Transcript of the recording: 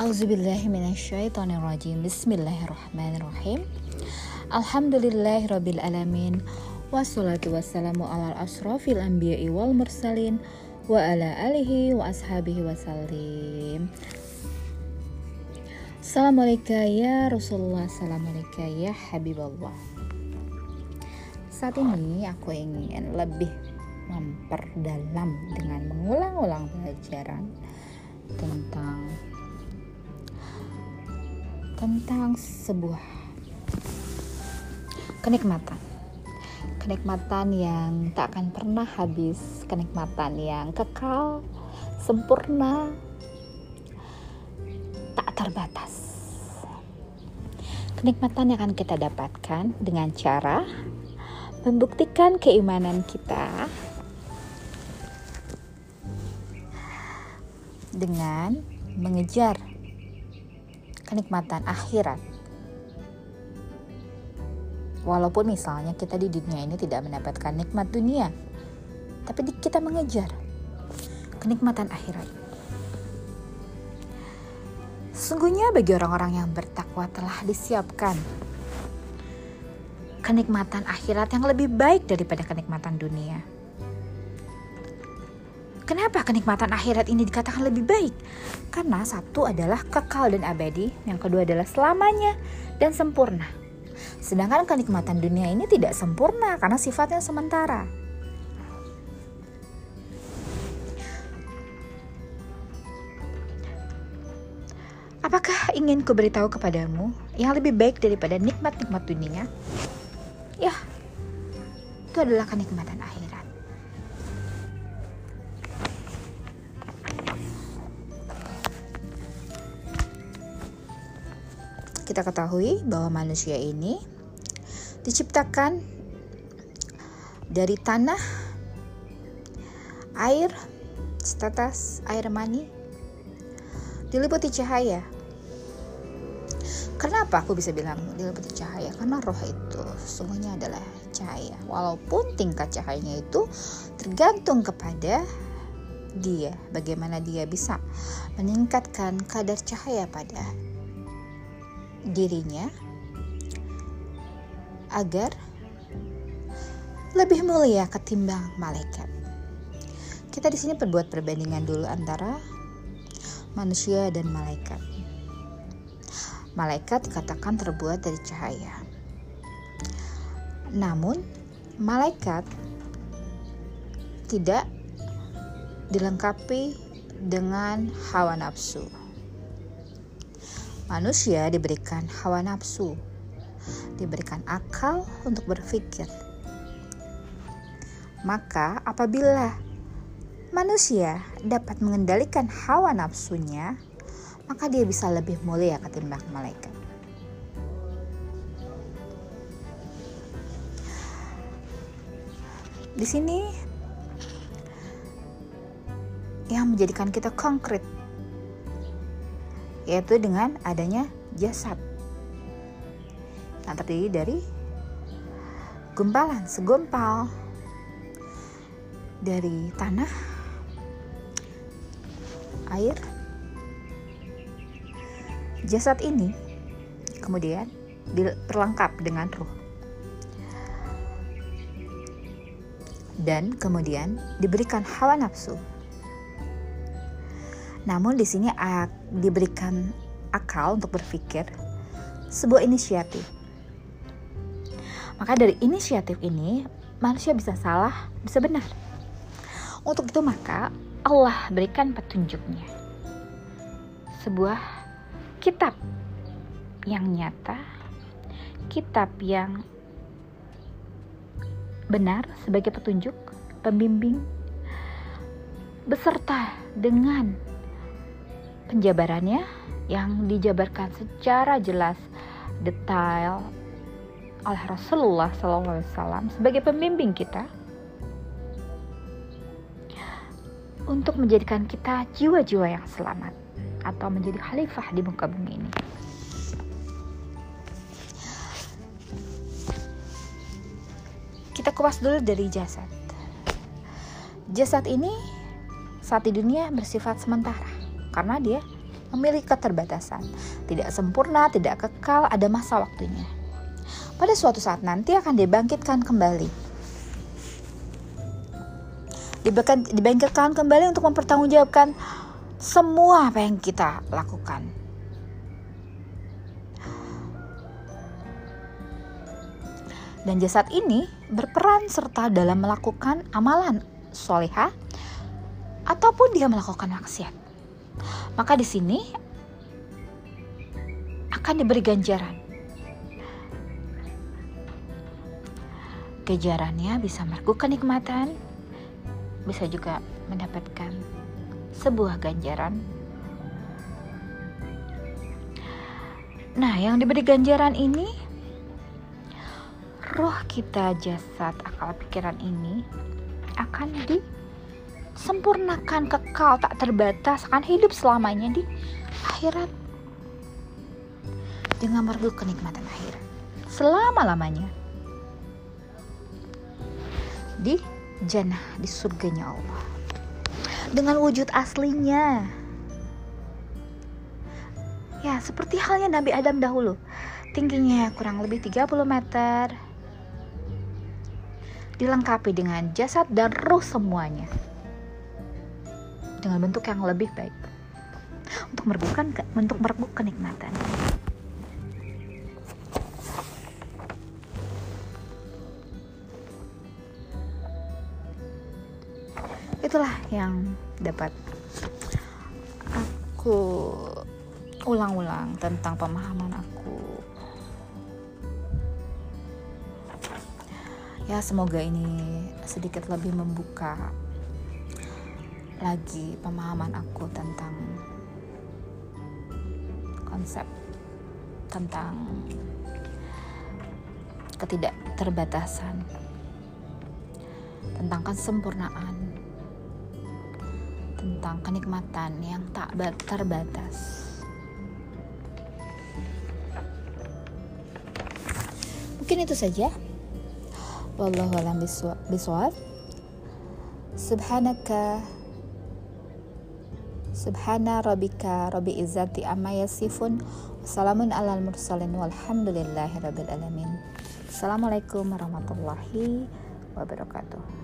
Auzubillahiminasyaitonirrajim Bismillahirrahmanirrahim Alhamdulillahirrabbilalamin Wassalatu wassalamu ala wal mursalin Wa ala alihi wa ashabihi wasallim Assalamualaikum ya Rasulullah Assalamualaikum ya Habibullah Saat ini aku ingin lebih memperdalam dengan mengulang-ulang pelajaran tentang tentang sebuah kenikmatan. Kenikmatan yang tak akan pernah habis. Kenikmatan yang kekal sempurna tak terbatas. Kenikmatan yang akan kita dapatkan dengan cara membuktikan keimanan kita dengan mengejar kenikmatan akhirat. Walaupun misalnya kita di dunia ini tidak mendapatkan nikmat dunia, tapi kita mengejar kenikmatan akhirat. Sesungguhnya bagi orang-orang yang bertakwa telah disiapkan kenikmatan akhirat yang lebih baik daripada kenikmatan dunia. Kenapa kenikmatan akhirat ini dikatakan lebih baik? Karena satu adalah kekal dan abadi, yang kedua adalah selamanya dan sempurna. Sedangkan kenikmatan dunia ini tidak sempurna karena sifatnya sementara. Apakah ingin ku beritahu kepadamu yang lebih baik daripada nikmat-nikmat dunia? Ya, itu adalah kenikmatan akhir. Kita ketahui bahwa manusia ini diciptakan dari tanah, air, setetes air mani, diliputi cahaya. Kenapa aku bisa bilang diliputi cahaya? Karena roh itu sesungguhnya adalah cahaya. Walaupun tingkat cahayanya itu tergantung kepada dia, bagaimana dia bisa meningkatkan kadar cahaya pada dirinya agar lebih mulia ketimbang malaikat. Kita di sini berbuat perbandingan dulu antara manusia dan malaikat. Malaikat dikatakan terbuat dari cahaya. Namun, malaikat tidak dilengkapi dengan hawa nafsu Manusia diberikan hawa nafsu, diberikan akal untuk berpikir. Maka, apabila manusia dapat mengendalikan hawa nafsunya, maka dia bisa lebih mulia ketimbang malaikat. Di sini yang menjadikan kita konkret yaitu dengan adanya jasad. Yang terdiri dari gumpalan segumpal dari tanah, air, jasad ini kemudian diperlengkap dengan ruh. Dan kemudian diberikan hawa nafsu namun di sini diberikan akal untuk berpikir sebuah inisiatif. Maka dari inisiatif ini manusia bisa salah, bisa benar. Untuk itu maka Allah berikan petunjuknya. Sebuah kitab yang nyata, kitab yang benar sebagai petunjuk, pembimbing, beserta dengan penjabarannya yang dijabarkan secara jelas detail oleh Rasulullah SAW sebagai pembimbing kita untuk menjadikan kita jiwa-jiwa yang selamat atau menjadi khalifah di muka bumi ini. Kita kupas dulu dari jasad. Jasad ini saat di dunia bersifat sementara karena dia memiliki keterbatasan, tidak sempurna, tidak kekal, ada masa waktunya. Pada suatu saat nanti akan dibangkitkan kembali. Dibangkitkan kembali untuk mempertanggungjawabkan semua apa yang kita lakukan. Dan jasad ini berperan serta dalam melakukan amalan soleha ataupun dia melakukan maksiat. Maka di sini akan diberi ganjaran. Kejarannya bisa mergu kenikmatan, bisa juga mendapatkan sebuah ganjaran. Nah, yang diberi ganjaran ini roh kita, jasad, akal pikiran ini akan disempurnakan kekal tak terbatas akan hidup selamanya di akhirat. Dengan merdu kenikmatan akhirat selama-lamanya. Di jannah di surganya Allah. Dengan wujud aslinya. Ya seperti halnya Nabi Adam dahulu. Tingginya kurang lebih 30 meter. Dilengkapi dengan jasad dan ruh semuanya dengan bentuk yang lebih baik untuk merebutkan untuk merebut kenikmatan. Itulah yang dapat aku ulang-ulang tentang pemahaman aku ya semoga ini sedikit lebih membuka lagi pemahaman aku tentang konsep tentang ketidakterbatasan tentang kesempurnaan tentang kenikmatan yang tak terbatas. Mungkin itu saja. Wallahu alam biswab. Subhanaka subhana rabbika rabbi izzati amma yasifun wassalamun alal mursalin walhamdulillahi rabbil alamin. Assalamualaikum warahmatullahi wabarakatuh